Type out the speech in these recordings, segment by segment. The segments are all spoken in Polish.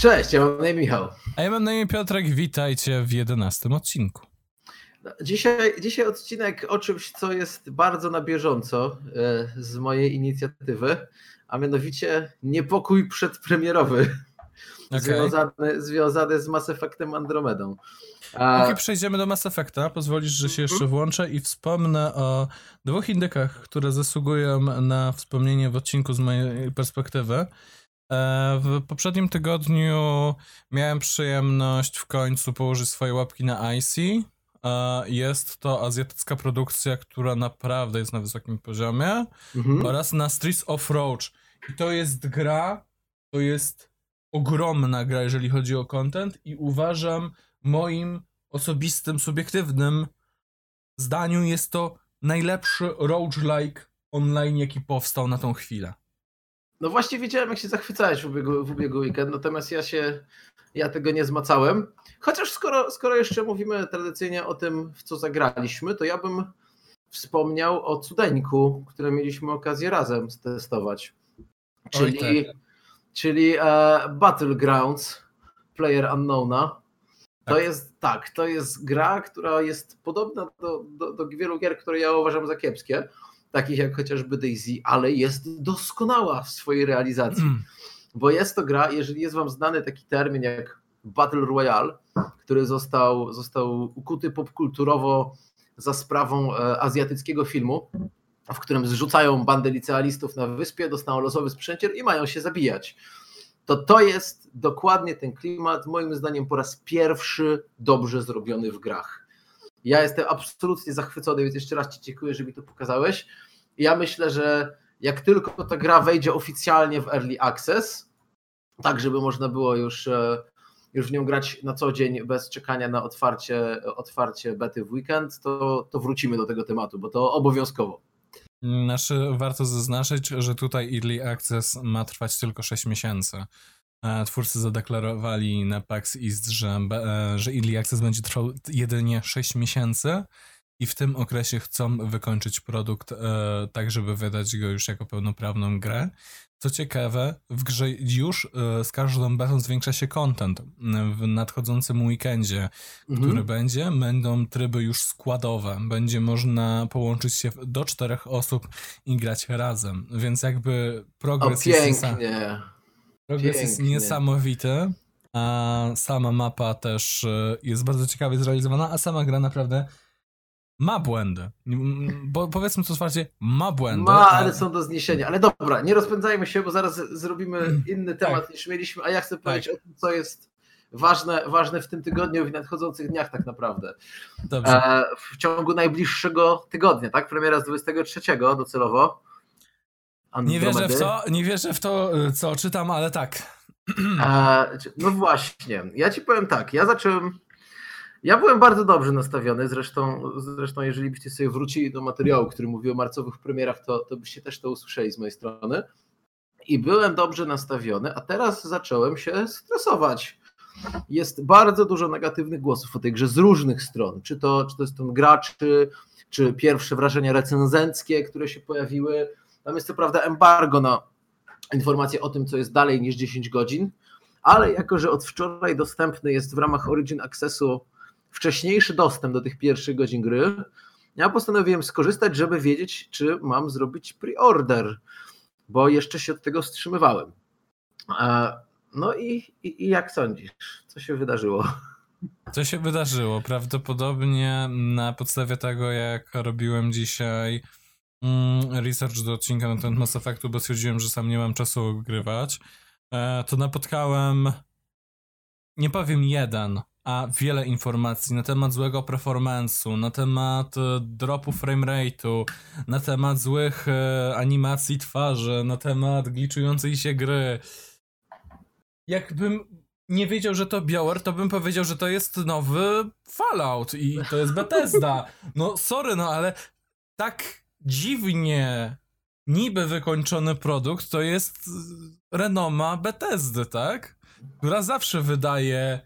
Cześć, ja mam na imię Michał. A ja mam na imię Piotrek, witajcie w jedenastym odcinku. Dzisiaj, dzisiaj odcinek o czymś, co jest bardzo na bieżąco e, z mojej inicjatywy, a mianowicie niepokój przedpremierowy Okay. związany, związany z Mass Effectem Andromedą. A... Okay, przejdziemy do Mass Effecta. Pozwolisz, że się jeszcze włączę i wspomnę o dwóch indykach, które zasługują na wspomnienie w odcinku z mojej perspektywy. E, w poprzednim tygodniu miałem przyjemność w końcu położyć swoje łapki na IC. E, jest to azjatycka produkcja, która naprawdę jest na wysokim poziomie. Mhm. Oraz na Streets of Rage. I to jest gra, to jest ogromna gra, jeżeli chodzi o content i uważam moim osobistym, subiektywnym zdaniu jest to najlepszy roguelike online, jaki powstał na tą chwilę. No właśnie widziałem, jak się zachwycałeś w ubiegły, w ubiegły weekend, natomiast ja się, ja tego nie zmacałem. Chociaż skoro, skoro jeszcze mówimy tradycyjnie o tym, w co zagraliśmy, to ja bym wspomniał o cudeńku, które mieliśmy okazję razem testować. Czyli, tak. czyli e, Battlegrounds Player Unknowna. To tak. jest tak, to jest gra, która jest podobna do, do, do wielu gier, które ja uważam za kiepskie takich jak chociażby Daisy, ale jest doskonała w swojej realizacji. Mm. Bo jest to gra, jeżeli jest Wam znany taki termin jak Battle Royale, który został, został ukuty popkulturowo za sprawą e, azjatyckiego filmu, w którym zrzucają bandę licealistów na wyspie, dostają losowy sprzęcier i mają się zabijać. To to jest dokładnie ten klimat, moim zdaniem po raz pierwszy dobrze zrobiony w grach. Ja jestem absolutnie zachwycony, więc jeszcze raz Ci dziękuję, że mi to pokazałeś. Ja myślę, że jak tylko ta gra wejdzie oficjalnie w Early Access, tak żeby można było już, e, już w nią grać na co dzień bez czekania na otwarcie, otwarcie bety w weekend, to, to wrócimy do tego tematu, bo to obowiązkowo. Znaczy, warto zaznaczyć, że tutaj Early Access ma trwać tylko 6 miesięcy. Twórcy zadeklarowali na PAX East, że, e, że Early Access będzie trwał jedynie 6 miesięcy i w tym okresie chcą wykończyć produkt e, tak, żeby wydać go już jako pełnoprawną grę. Co ciekawe, w grze już e, z każdą betą zwiększa się content. W nadchodzącym weekendzie, mhm. który będzie, będą tryby już składowe. Będzie można połączyć się do czterech osób i grać razem. Więc jakby progres o, jest, progres jest niesamowity. A sama mapa też e, jest bardzo ciekawie zrealizowana, a sama gra naprawdę ma błędy. Bo powiedzmy to otwarcie, ma błędy. Ma, ale są do zniesienia. Ale dobra, nie rozpędzajmy się, bo zaraz zrobimy mm, inny temat tak. niż mieliśmy, a ja chcę powiedzieć tak. o tym, co jest ważne, ważne w tym tygodniu i w nadchodzących dniach tak naprawdę. Dobrze. E, w ciągu najbliższego tygodnia, tak? Premiera z 23 docelowo. Nie wierzę w to, nie wierzę w to, co czytam, ale tak. E, no właśnie, ja ci powiem tak, ja zacząłem ja byłem bardzo dobrze nastawiony, zresztą, zresztą jeżeli byście sobie wrócili do materiału, który mówił o marcowych premierach, to, to byście też to usłyszeli z mojej strony. I byłem dobrze nastawiony, a teraz zacząłem się stresować. Jest bardzo dużo negatywnych głosów o tej grze z różnych stron. Czy to, czy to jest ten graczy, czy pierwsze wrażenia recenzenckie, które się pojawiły. Tam jest co prawda embargo na informacje o tym, co jest dalej niż 10 godzin, ale jako, że od wczoraj dostępny jest w ramach Origin Accessu wcześniejszy dostęp do tych pierwszych godzin gry, ja postanowiłem skorzystać, żeby wiedzieć, czy mam zrobić pre-order, bo jeszcze się od tego wstrzymywałem. No i, i, i jak sądzisz, co się wydarzyło? Co się wydarzyło? Prawdopodobnie na podstawie tego, jak robiłem dzisiaj mm, research do odcinka na ten Mass Effectu, bo stwierdziłem, że sam nie mam czasu ogrywać, e, to napotkałem, nie powiem jeden, a wiele informacji na temat złego performance'u, na temat e, dropu framerate'u, na temat złych e, animacji twarzy, na temat glitchującej się gry. Jakbym nie wiedział, że to Bioware, to bym powiedział, że to jest nowy Fallout i to jest Bethesda. No sorry, no ale tak dziwnie niby wykończony produkt to jest renoma Bethesdy, tak? Która zawsze wydaje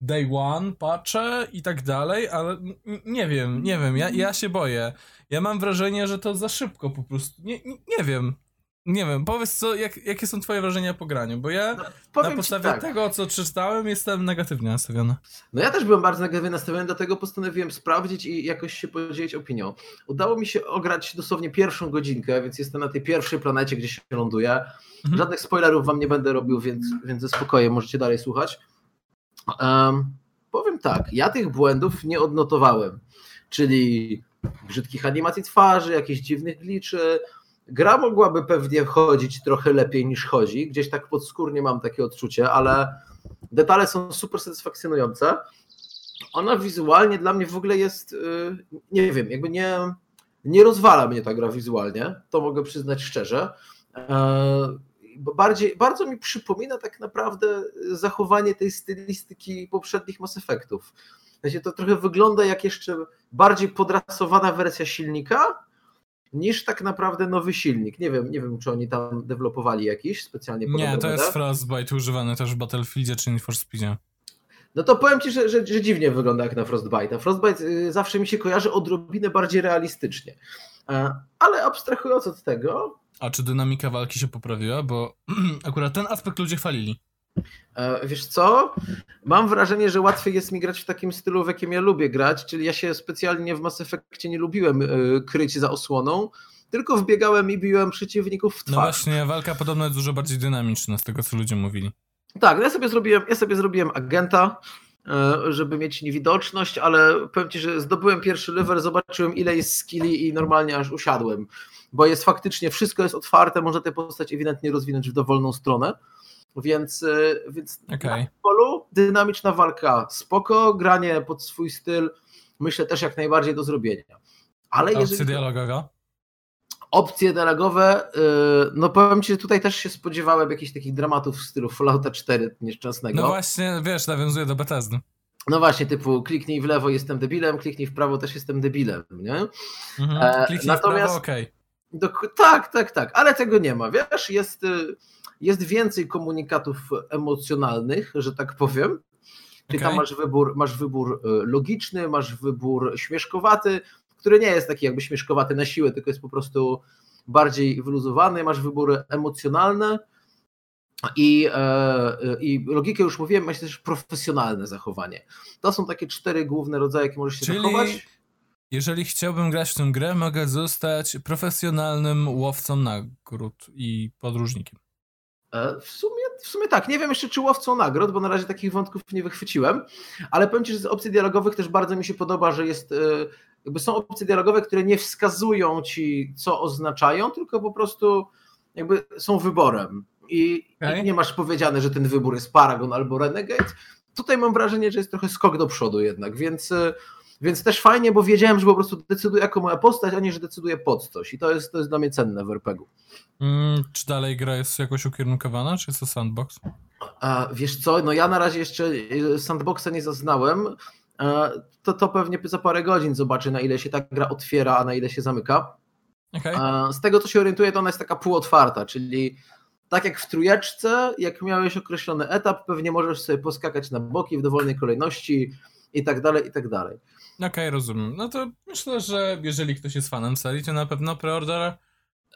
day one patrzę i tak dalej, ale nie wiem, nie wiem, ja, ja się boję. Ja mam wrażenie, że to za szybko po prostu, nie, nie, nie wiem. Nie wiem, powiedz co, jak, jakie są twoje wrażenia po graniu, bo ja No, na podstawie tak. tego, co przeczytałem, jestem negatywnie nastawiony. No ja też byłem bardzo negatywnie nastawiony, dlatego postanowiłem sprawdzić i jakoś się podzielić opinią. Udało mi się ograć dosłownie pierwszą godzinkę, więc jestem na tej pierwszej planecie, gdzie się ląduje. Mhm. Żadnych spoilerów wam nie będę robił, więc, więc ze spokojem możecie dalej słuchać. Em, powiem tak, ja tych błędów nie odnotowałem, czyli brzydkich animacji twarzy, jakichś dziwnych gliczy. Gra mogłaby pewnie chodzić trochę lepiej niż chodzi, gdzieś tak podskórnie mam takie odczucie, ale detale są super satysfakcjonujące. Ona wizualnie dla mnie w ogóle jest, y, nie wiem, jakby nie, nie rozwala mnie ta gra wizualnie, to mogę przyznać szczerze. E, bardziej, bardzo mi przypomina tak naprawdę zachowanie tej stylistyki poprzednich Mass Effectów. Sensie to trochę wygląda jak jeszcze bardziej podrasowana wersja silnika, niż tak naprawdę nowy silnik. Nie wiem, nie wiem czy oni tam dewelopowali jakiś specjalnie Nie, to jest Frostbite używany też w Battlefieldzie czy Need for Speedzie. No to powiem ci, że, że, że dziwnie wygląda jak na Frostbite. Frostbite y, zawsze mi się kojarzy odrobinę bardziej realistycznie. E, Ale abstrahując od tego, A czy dynamika walki się poprawiła? Bo akurat ten aspekt ludzie chwalili. E, wiesz co? Mam wrażenie, że łatwiej jest mi grać w takim stylu, w jakim ja lubię grać, czyli ja się specjalnie w Mass Effectie nie lubiłem y, kryć za osłoną, tylko wbiegałem i biłem przeciwników w No twarz. właśnie, walka podobno jest dużo bardziej dynamiczna z tego, co ludzie mówili. Tak, no ja sobie zrobiłem, ja sobie zrobiłem agenta, e, żeby mieć niewidoczność, ale powiem ci, że zdobyłem pierwszy level, zobaczyłem ile jest skilli i normalnie aż usiadłem, bo jest faktycznie, wszystko jest otwarte, można tę postać ewidentnie rozwinąć w dowolną stronę, więc, e, więc na polu dynamiczna walka spoko, granie pod swój styl, myślę też jak najbardziej do zrobienia. Ale Opcja jeżeli dialogowa? opcje dialogowe, y, no powiem ci, że tutaj też się spodziewałem jakichś takich dramatów w stylu Fallouta 4 nieszczęsnego. No właśnie, wiesz, nawiązuje do Bethesdy. No właśnie, typu kliknij w lewo, jestem debilem, kliknij w prawo, też jestem debilem, nie? Mhm. E, Kliknij w natomiast- prawo, okej. Tak, tak, tak, ale tego nie ma, wiesz, jest, y, jest więcej komunikatów emocjonalnych, że tak powiem. Czyli tam Okej. masz wybór, masz wybór y, logiczny, masz wybór śmieszkowaty, który nie jest taki jakby śmieszkowaty na siłę, tylko jest po prostu bardziej wyluzowany, masz wybory emocjonalne i, e, i logikę już mówiłem, masz też profesjonalne zachowanie. To są takie cztery główne rodzaje, jakie możesz się Czyli- zachować. Jeżeli chciałbym grać w tę grę, mogę zostać profesjonalnym łowcą nagród i podróżnikiem. E, W sumie, w sumie tak. Nie wiem jeszcze, czy łowcą nagród, bo na razie takich wątków nie wychwyciłem, ale powiem Ci, że z opcji dialogowych też bardzo mi się podoba, że jest. e, Jakby są opcje dialogowe, które nie wskazują ci, co oznaczają, tylko po prostu jakby są wyborem. I, Okej. i nie masz powiedziane, że ten wybór jest Paragon albo Renegade. Tutaj mam wrażenie, że jest trochę skok do przodu jednak, więc, e, więc też fajnie, bo wiedziałem, że po prostu decyduję jako moja postać, a nie, że decyduję pod coś. I to jest, to jest dla mnie cenne w RPG-u. Mm, czy dalej gra jest jakoś ukierunkowana, czy jest to sandbox? A wiesz co, no ja na razie jeszcze y, sandboxa nie zaznałem. E, To, to pewnie za parę godzin zobaczę, na ile się ta gra otwiera, a na ile się zamyka. Okej. E, Z tego, co się orientuję, to ona jest taka półotwarta, czyli tak jak w trójeczce, jak miałeś określony etap, pewnie możesz sobie poskakać na boki w dowolnej kolejności i tak dalej, i tak dalej. Okej, rozumiem. No to myślę, że jeżeli ktoś jest fanem serii, to na pewno preorder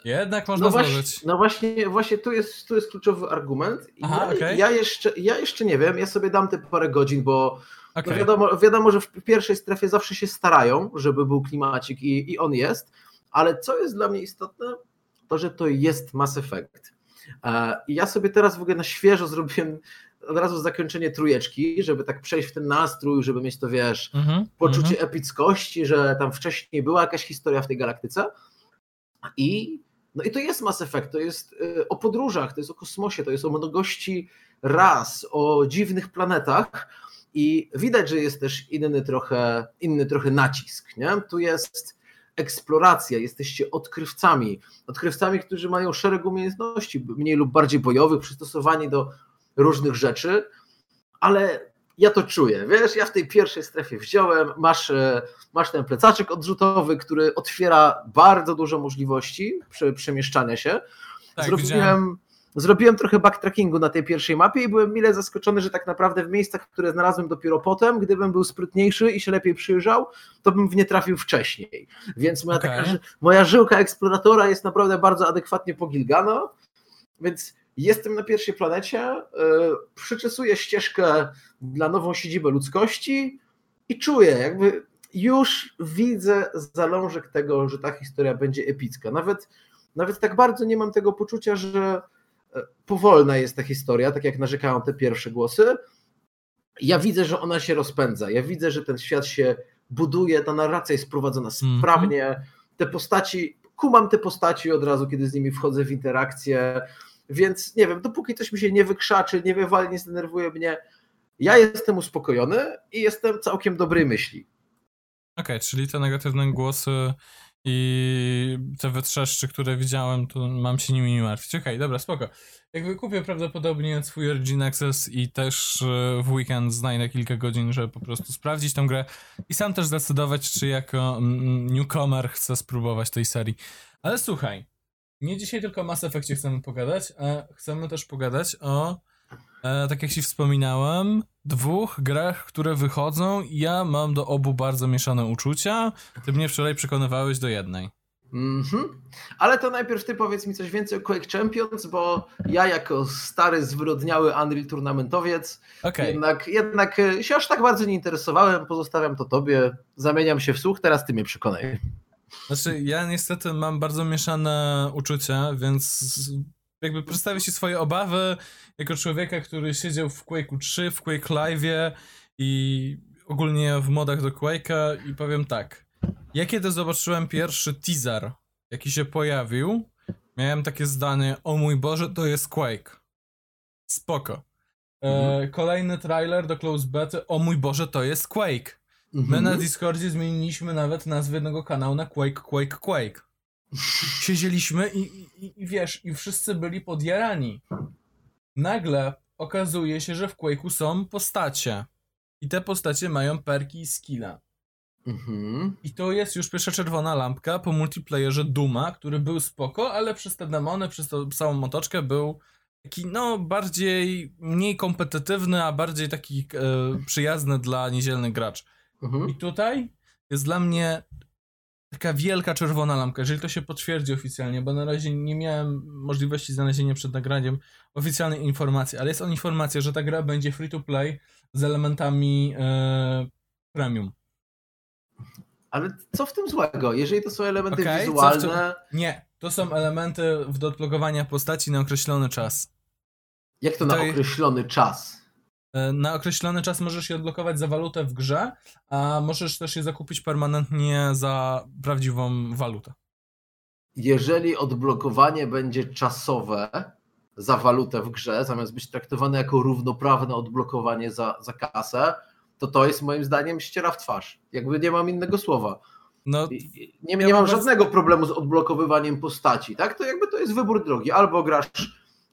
jednak można No właśnie, złożyć. no właśnie, właśnie tu, jest, tu jest kluczowy argument. Aha, ja, okej. ja, jeszcze, ja jeszcze nie wiem, ja sobie dam te parę godzin, bo No Okej. wiadomo, wiadomo, że w pierwszej strefie zawsze się starają, żeby był klimacik i, i on jest, ale co jest dla mnie istotne, to że to jest Mass Effect. E, I ja sobie teraz w ogóle na świeżo zrobiłem od razu zakończenie trójeczki, żeby tak przejść w ten nastrój, żeby mieć to, wiesz, Mhm, poczucie mhm. epickości, że tam wcześniej była jakaś historia w tej galaktyce. I, no i to jest Mass Effect, to jest y, o podróżach, to jest o kosmosie, to jest o mnogości ras, o dziwnych planetach i widać, że jest też inny trochę, inny trochę nacisk. Nie? Tu jest eksploracja, jesteście odkrywcami, odkrywcami, którzy mają szereg umiejętności, mniej lub bardziej bojowych, przystosowani do różnych rzeczy, ale ja to czuję, wiesz, ja w tej pierwszej strefie wziąłem, masz, e, masz ten plecaczek odrzutowy, który otwiera bardzo dużo możliwości prze, przemieszczania się. Tak, zrobiłem, widziałem. zrobiłem trochę backtrackingu na tej pierwszej mapie i byłem mile zaskoczony, że tak naprawdę w miejscach, które znalazłem dopiero potem, gdybym był sprytniejszy i się lepiej przyjrzał, to bym w nie trafił wcześniej. Więc moja, Okej. taka, moja żyłka eksploratora jest naprawdę bardzo adekwatnie pogilgana, więc jestem na pierwszej planecie, yy, przyczesuję ścieżkę dla nową siedzibę ludzkości i czuję, jakby już widzę zalążek tego, że ta historia będzie epicka. Nawet, nawet tak bardzo nie mam tego poczucia, że e, powolna jest ta historia, tak jak narzekają te pierwsze głosy. Ja widzę, że ona się rozpędza. Ja widzę, że ten świat się buduje, ta narracja jest prowadzona Mhm. sprawnie. Te postaci, kumam te postaci od razu, kiedy z nimi wchodzę w interakcję. Więc nie wiem, dopóki coś mi się nie wykrzaczy, nie wywali, nie zdenerwuje mnie, ja jestem uspokojony i jestem całkiem dobrej myśli. Okej, czyli te negatywne głosy i te wytrzeszczy, które widziałem, to mam się nimi nie martwić. Okej, dobra, spoko. Jakby kupię prawdopodobnie swój Origin Access i też e, w weekend znajdę kilka godzin, żeby po prostu sprawdzić tę grę i sam też zdecydować, czy jako mm, newcomer chcę spróbować tej serii. Ale słuchaj, nie dzisiaj tylko o Mass Effectie chcemy pogadać, a chcemy też pogadać o, e, tak jak ci wspominałem, dwóch grach, które wychodzą i ja mam do obu bardzo mieszane uczucia. Ty mnie wczoraj przekonywałeś do jednej. Mhm. Ale to najpierw ty powiedz mi coś więcej o Quake Champions, bo ja jako stary, zwyrodniały Unreal Tournamentowiec Okej, jednak, jednak się aż tak bardzo nie interesowałem, pozostawiam to tobie, zamieniam się w słuch, teraz ty mnie przekonaj. Znaczy ja niestety mam bardzo mieszane uczucia, więc jakby przedstawię ci swoje obawy jako człowieka, który siedział w Quake'u 3, w Quake Live'ie i ogólnie w modach do Quake'a i powiem tak. Ja kiedy zobaczyłem pierwszy teaser, jaki się pojawił, miałem takie zdanie, o mój Boże, to jest Quake. Spoko. E, kolejny trailer do Close Beta, o mój Boże, to jest Quake. My Mhm. na Discordzie zmieniliśmy nawet nazwę jednego kanału na Quake, Quake, Quake. Siedzieliśmy i, i, i wiesz, i wszyscy byli podjarani. Nagle okazuje się, że w Quake'u są postacie. I te postacie mają perki i skilla. Mhm. I to jest już pierwsza czerwona lampka po multiplayerze Duma, który był spoko, ale przez te demony, przez tą całą motoczkę był taki, no, bardziej, mniej kompetytywny, a bardziej taki e, przyjazny dla niedzielnych graczy. Mhm. I tutaj jest dla mnie taka wielka czerwona lampka, jeżeli to się potwierdzi oficjalnie, bo na razie nie miałem możliwości znalezienia przed nagraniem oficjalnej informacji, ale jest on informacja, że ta gra będzie free to play z elementami e, premium. Ale co w tym złego? Jeżeli to są elementy w wizualne, Nie, to są elementy w do odblokowania postaci na określony czas. jak to na to- określony czas? E, Na określony czas możesz je odblokować za walutę w grze, a możesz też je zakupić permanentnie za prawdziwą walutę. Jeżeli odblokowanie będzie czasowe za walutę w grze, zamiast być traktowane jako równoprawne odblokowanie za, za kasę, to to jest moim zdaniem ściera w twarz. Jakby nie mam innego słowa. No, i- Nie, Ja nie mam bardzo- żadnego problemu z odblokowywaniem postaci, tak? To jakby to jest wybór drogi. Albo grasz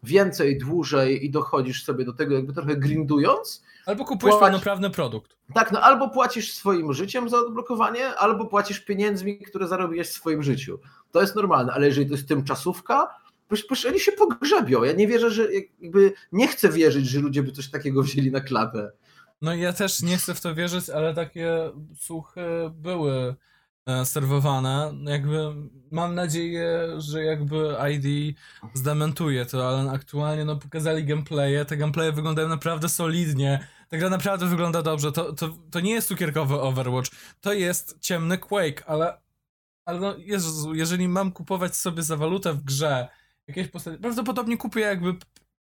więcej, dłużej i dochodzisz sobie do tego jakby trochę grindując, albo kupujesz Płać- pełnoprawny produkt. tak, no albo płacisz swoim życiem za odblokowanie, albo płacisz pieniędzmi, które zarobiłeś w swoim życiu. To jest normalne, ale jeżeli to jest tymczasówka, przecież, oni się pogrzebią. Ja nie wierzę, że jakby nie chcę wierzyć, że ludzie by coś takiego wzięli na klatę. No ja też nie chcę w to wierzyć, ale takie słuchy były serwowane. No Jakby mam nadzieję, że jakby ID zdementuje to, ale aktualnie no pokazali gameplaye, te gameplaye wyglądają naprawdę solidnie. Ta gra naprawdę wygląda dobrze. To, to, to nie jest cukierkowy Overwatch, to jest ciemny Quake, ale ale no Jezu, jeżeli mam kupować sobie za walutę w grze jakieś postacie, prawdopodobnie kupię jakby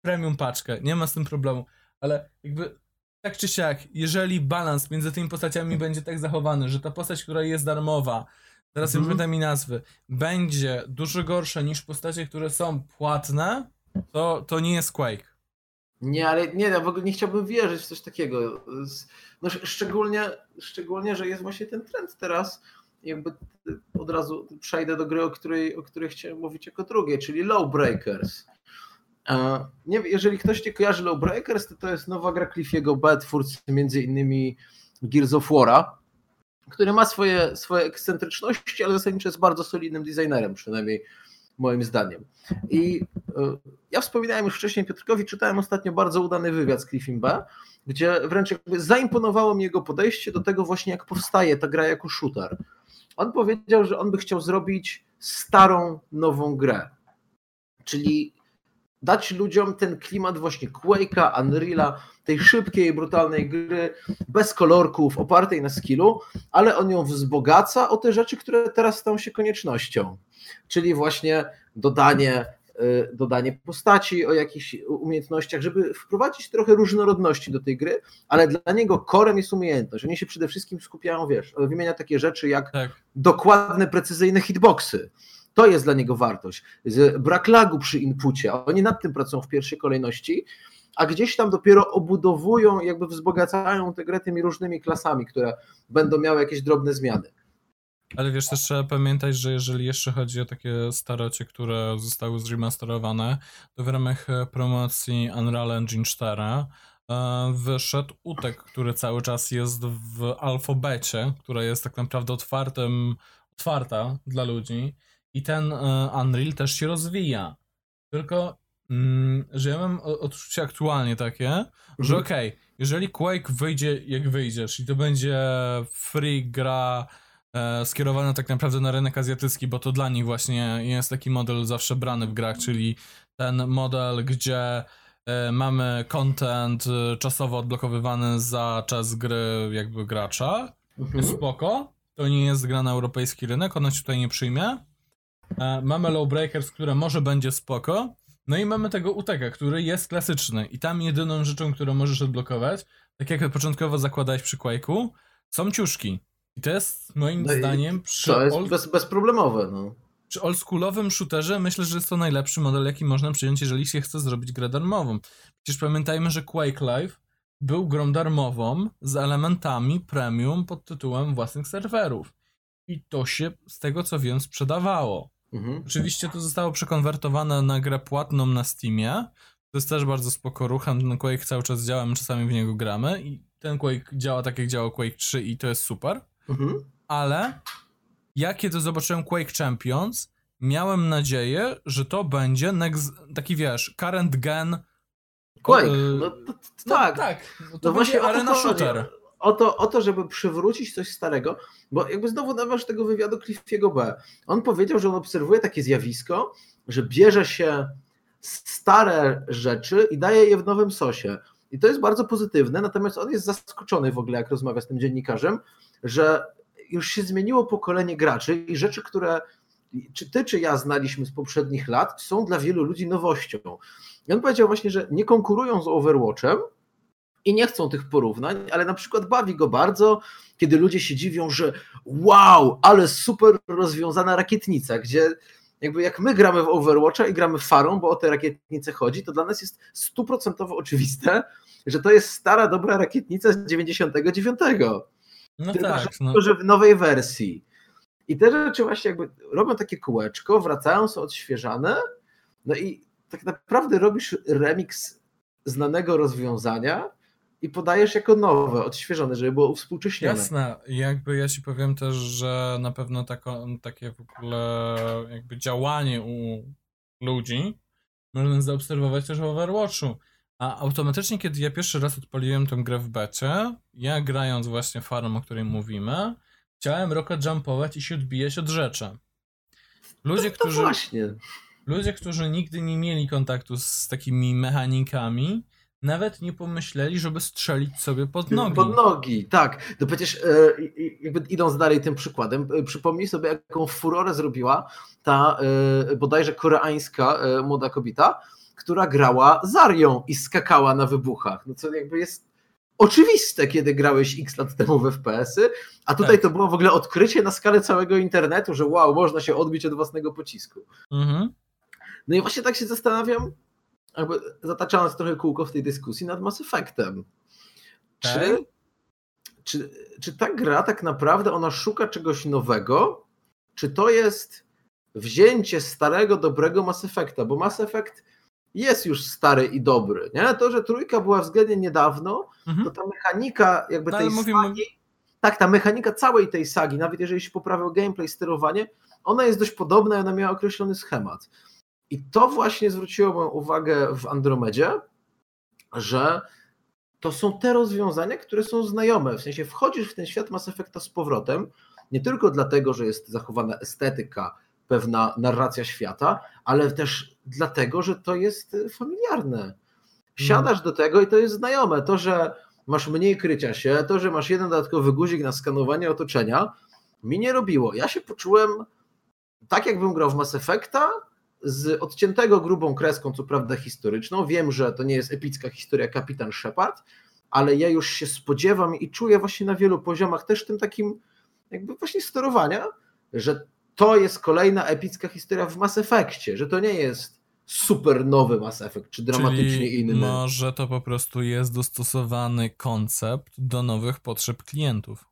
premium paczkę, nie ma z tym problemu, ale jakby tak czy siak, jeżeli balans między tymi postaciami będzie tak zachowany, że ta postać, która jest darmowa, teraz nie Mhm. pamiętam mi nazwy, będzie dużo gorsza niż postacie, które są płatne, to, to nie jest Quake. Nie, ale nie, ja w ogóle nie chciałbym wierzyć w coś takiego. No, sz- szczególnie, szczególnie, że jest właśnie ten trend teraz. Jakby od razu przejdę do gry, o której, o której chciałem mówić jako drugiej, czyli Lowbreakers. Nie, jeżeli ktoś nie kojarzy Lowbreakers, to to jest nowa gra Cliffiego B, twórcy między innymi Gears of War'a, który ma swoje, swoje ekscentryczności, ale zasadniczo jest bardzo solidnym designerem, przynajmniej moim zdaniem. I e, ja wspominałem już wcześniej Piotrkowi, czytałem ostatnio bardzo udany wywiad z Cliffim B, gdzie wręcz jakby zaimponowało mi jego podejście do tego właśnie, jak powstaje ta gra jako shooter. On powiedział, że on by chciał zrobić starą, nową grę. Czyli dać ludziom ten klimat właśnie Quake'a, Unreala, tej szybkiej, brutalnej gry, bez kolorków, opartej na skillu, ale on ją wzbogaca o te rzeczy, które teraz stają się koniecznością. Czyli właśnie dodanie, y, dodanie postaci o jakichś umiejętnościach, żeby wprowadzić trochę różnorodności do tej gry, ale dla niego korem jest umiejętność. Oni się przede wszystkim skupiają, wiesz, wymienia takie rzeczy jak tak. dokładne, precyzyjne hitboxy to jest dla niego wartość. Brak lagu przy inpucie. Oni nad tym pracują w pierwszej kolejności, a gdzieś tam dopiero obudowują, jakby wzbogacają tę grę tymi różnymi klasami, które będą miały jakieś drobne zmiany. Ale wiesz, też trzeba pamiętać, że jeżeli jeszcze chodzi o takie starocie, które zostały zremasterowane, to w ramach promocji Unreal Engine 4 e, wyszedł utek, który cały czas jest w alfabecie, która jest tak naprawdę otwartym, otwarta dla ludzi i ten e, Unreal też się rozwija. Tylko, mm, że ja mam odczucie aktualnie takie, mhm. że okej, okay, jeżeli Quake wyjdzie jak wyjdzie, czyli to będzie free gra e, skierowana tak naprawdę na rynek azjatycki, bo to dla nich właśnie jest taki model zawsze brany w grach, czyli ten model, gdzie e, mamy content e, czasowo odblokowywany za czas gry jakby gracza. Mhm. Spoko. To nie jest gra na europejski rynek, ona się tutaj nie przyjmie. E, mamy Lowbreakers, które może będzie spoko. No i mamy tego UTK, który jest klasyczny. I tam jedyną rzeczą, którą możesz odblokować, tak jak początkowo zakładałeś przy Quake'u, są ciuszki. I to jest moim no zdaniem przy To jest old... bez, bezproblemowe. No. Przy oldschoolowym shooterze myślę, że jest to najlepszy model, jaki można przyjąć, jeżeli się chce zrobić grę darmową. Przecież pamiętajmy, że Quake Live był grą darmową z elementami premium pod tytułem własnych serwerów. I to się, z tego co wiem, sprzedawało. Mhm. Oczywiście to zostało przekonwertowane na grę płatną na Steamie. To jest też bardzo spoko ruchem. Ten Quake cały czas działa, my czasami w niego gramy i ten Quake działa tak jak działa Quake 3 i to jest super. Mhm. Ale ja kiedy zobaczyłem Quake Champions, miałem nadzieję, że to będzie next, taki wiesz, current gen Quake. No, to, to, no, tak. tak. No to, właśnie arena shooter o to, o to, żeby przywrócić coś starego, bo jakby znowu nawiąż tego wywiadu Cliffiego B. On powiedział, że on obserwuje takie zjawisko, że bierze się stare rzeczy i daje je w nowym sosie. I to jest bardzo pozytywne, natomiast on jest zaskoczony w ogóle, jak rozmawia z tym dziennikarzem, że już się zmieniło pokolenie graczy i rzeczy, które czy ty, czy ja znaliśmy z poprzednich lat, są dla wielu ludzi nowością. I on powiedział właśnie, że nie konkurują z Overwatchem, i nie chcą tych porównań, ale na przykład bawi go bardzo, kiedy ludzie się dziwią, że wow, ale super rozwiązana rakietnica, gdzie jakby jak my gramy w Overwatcha i gramy farą, bo o te rakietnice chodzi, to dla nas jest stuprocentowo oczywiste, że to jest stara, dobra rakietnica z 99. No tylko, tak. Że, no. że w nowej wersji. I te rzeczy właśnie jakby robią takie kółeczko, wracają, są odświeżane, no i tak naprawdę robisz remix znanego rozwiązania, i podajesz jako nowe, odświeżone, żeby było współcześnione. Jasne, jakby ja ci powiem też, że na pewno tako, takie w ogóle jakby działanie u ludzi można zaobserwować też w Overwatchu. A automatycznie, kiedy ja pierwszy raz odpaliłem tę grę w becie, ja grając właśnie farm, o której mówimy, chciałem rocket jumpować i się odbijać od rzeczy. Ludzie, to, to którzy, właśnie. ludzie, którzy nigdy nie mieli kontaktu z takimi mechanikami, nawet nie pomyśleli, żeby strzelić sobie pod nogi. Pod nogi, tak. No przecież e, jakby idąc dalej tym przykładem, e, przypomnij sobie, jaką furorę zrobiła ta e, bodajże koreańska młoda kobieta, która grała Zarią i skakała na wybuchach. No co jakby jest oczywiste, kiedy grałeś x lat temu w FPS-y, a tutaj tak. to było w ogóle odkrycie na skalę całego internetu, że wow, można się odbić od własnego pocisku. Mhm. No i właśnie tak się zastanawiam, jakby zataczając trochę kółko w tej dyskusji nad Mass Effectem. Czy, tak. czy, czy ta gra tak naprawdę ona szuka czegoś nowego? Czy to jest wzięcie starego, dobrego Mass Effecta? Bo Mass Effect jest już stary i dobry. Nie? To, że trójka była względnie niedawno, mhm. to ta mechanika jakby no, tej mówimy... tak, ta mechanika całej tej sagi, nawet jeżeli się poprawiał gameplay, sterowanie, ona jest dość podobna i ona miała określony schemat. I to właśnie zwróciło moją uwagę w Andromedzie, że to są te rozwiązania, które są znajome. W sensie wchodzisz w ten świat Mass Effecta z powrotem, nie tylko dlatego, że jest zachowana estetyka, pewna narracja świata, ale też dlatego, że to jest familiarne. Siadasz do tego i to jest znajome. To, że masz mniej krycia się, to, że masz jeden dodatkowy guzik na skanowanie otoczenia, mi nie robiło. Ja się poczułem tak, jakbym grał w Mass Effecta, z odciętego grubą kreską, co prawda historyczną. Wiem, że to nie jest epicka historia Kapitan Shepard, ale ja już się spodziewam i czuję właśnie na wielu poziomach też tym takim jakby właśnie sterowania, że to jest kolejna epicka historia w Mass Effectie, że to nie jest super nowy Mass Effect, czy dramatycznie Czyli inny. Może to po prostu jest dostosowany koncept do nowych potrzeb klientów.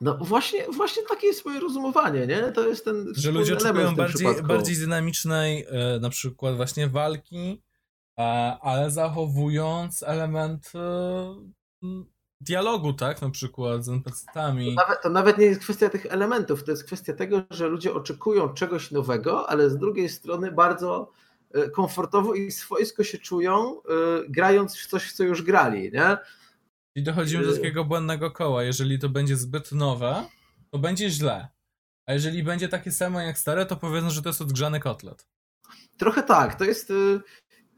No właśnie, właśnie takie jest moje rozumowanie, nie? To jest ten Że ludzie oczekują bardziej, przypadku. bardziej dynamicznej, e, na przykład właśnie walki, ale zachowując element e, dialogu, tak? Na przykład z NPC-tami. Nawet, to nawet nie jest kwestia tych elementów, to jest kwestia tego, że ludzie oczekują czegoś nowego, ale z drugiej strony bardzo e, komfortowo i swojsko się czują, grając w coś, w co już grali, nie? I dochodzimy do takiego błędnego koła. Jeżeli to będzie zbyt nowe, to będzie źle. A jeżeli będzie takie samo jak stare, to powiedzą, że to jest odgrzany kotlet. Trochę tak, to jest...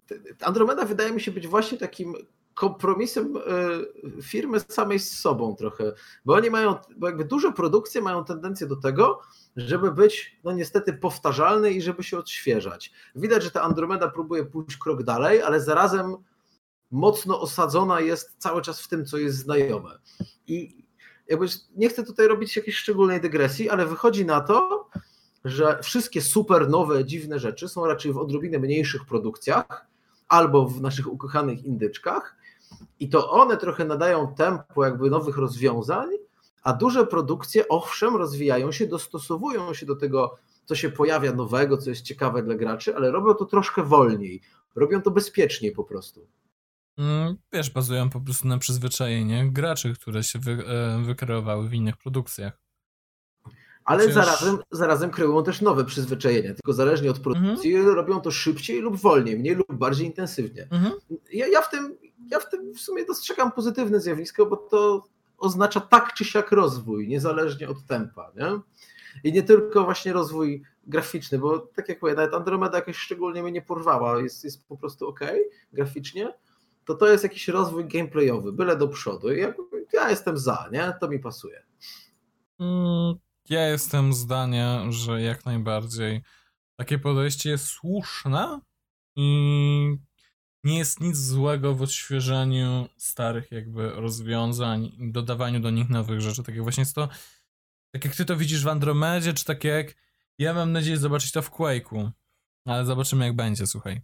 t- Andromeda wydaje mi się być właśnie takim kompromisem e, firmy samej z sobą trochę, bo oni mają, bo jakby duże produkcje mają tendencję do tego, żeby być, no niestety, powtarzalny i żeby się odświeżać. Widać, że ta Andromeda próbuje pójść krok dalej, ale zarazem mocno osadzona jest cały czas w tym, co jest znajome. I jakby nie chcę tutaj robić jakiejś szczególnej dygresji, ale wychodzi na to, że wszystkie super nowe, dziwne rzeczy są raczej w odrobinę mniejszych produkcjach albo w naszych ukochanych indyczkach i to one trochę nadają tempo jakby nowych rozwiązań, a duże produkcje owszem rozwijają się, dostosowują się do tego, co się pojawia nowego, co jest ciekawe dla graczy, ale robią to troszkę wolniej. Robią to bezpieczniej po prostu. Mm, Wiesz, bazują po prostu na przyzwyczajeniach graczy, które się wy, e, wykreowały w innych produkcjach. Ale Chociaż- zarazem, zarazem kreują też nowe przyzwyczajenia, tylko zależnie od produkcji robią to szybciej lub wolniej, mniej lub bardziej intensywnie. Mhm. Ja, ja, w tym, ja w tym w sumie dostrzegam pozytywne zjawisko, bo to oznacza tak czy siak rozwój, niezależnie od tempa. Nie? I nie tylko właśnie rozwój graficzny, bo tak jak mówię, nawet Andromeda jakoś szczególnie mnie nie porwała, jest, jest po prostu ok graficznie, to to jest jakiś rozwój gameplayowy, byle do przodu. Ja, ja jestem za, nie? To mi pasuje. Mm, Ja jestem zdania, że jak najbardziej takie podejście jest słuszne i nie jest nic złego w odświeżaniu starych jakby rozwiązań dodawaniu do nich nowych rzeczy. Tak jak właśnie jest to, tak jak ty to widzisz w Andromedzie, czy tak jak ja mam nadzieję zobaczyć to w Quake'u. Ale zobaczymy jak będzie, słuchaj.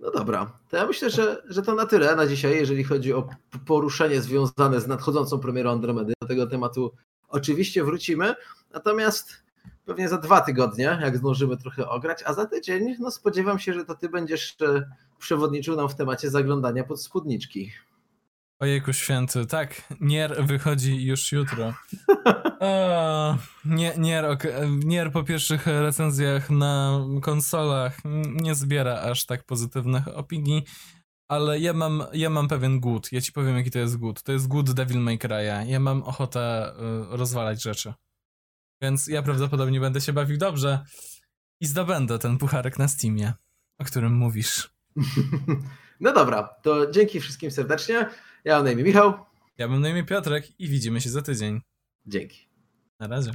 No dobra, to ja myślę, że, że to na tyle na dzisiaj, jeżeli chodzi o poruszenie związane z nadchodzącą premierą Andromedy. Do tego tematu oczywiście wrócimy, natomiast pewnie za dwa tygodnie, jak zdążymy trochę ograć, a za tydzień no spodziewam się, że to ty będziesz e, przewodniczył nam w temacie zaglądania pod spódniczki. Ojejku święty, tak, Nier wychodzi już jutro. O, nie, Nier, po pierwszych recenzjach na konsolach nie zbiera aż tak pozytywnych opinii, ale ja mam, ja mam pewien głód. Ja ci powiem, jaki to jest głód. To jest głód Devil May Cry'a. Ja mam ochotę y, rozwalać rzeczy. Więc ja prawdopodobnie będę się bawił dobrze i zdobędę ten pucharek na Steamie, o którym mówisz. No dobra, to dzięki wszystkim serdecznie. Ja mam na imię Michał. Ja mam na imię Piotrek i widzimy się za tydzień. Dzięki. Na razie.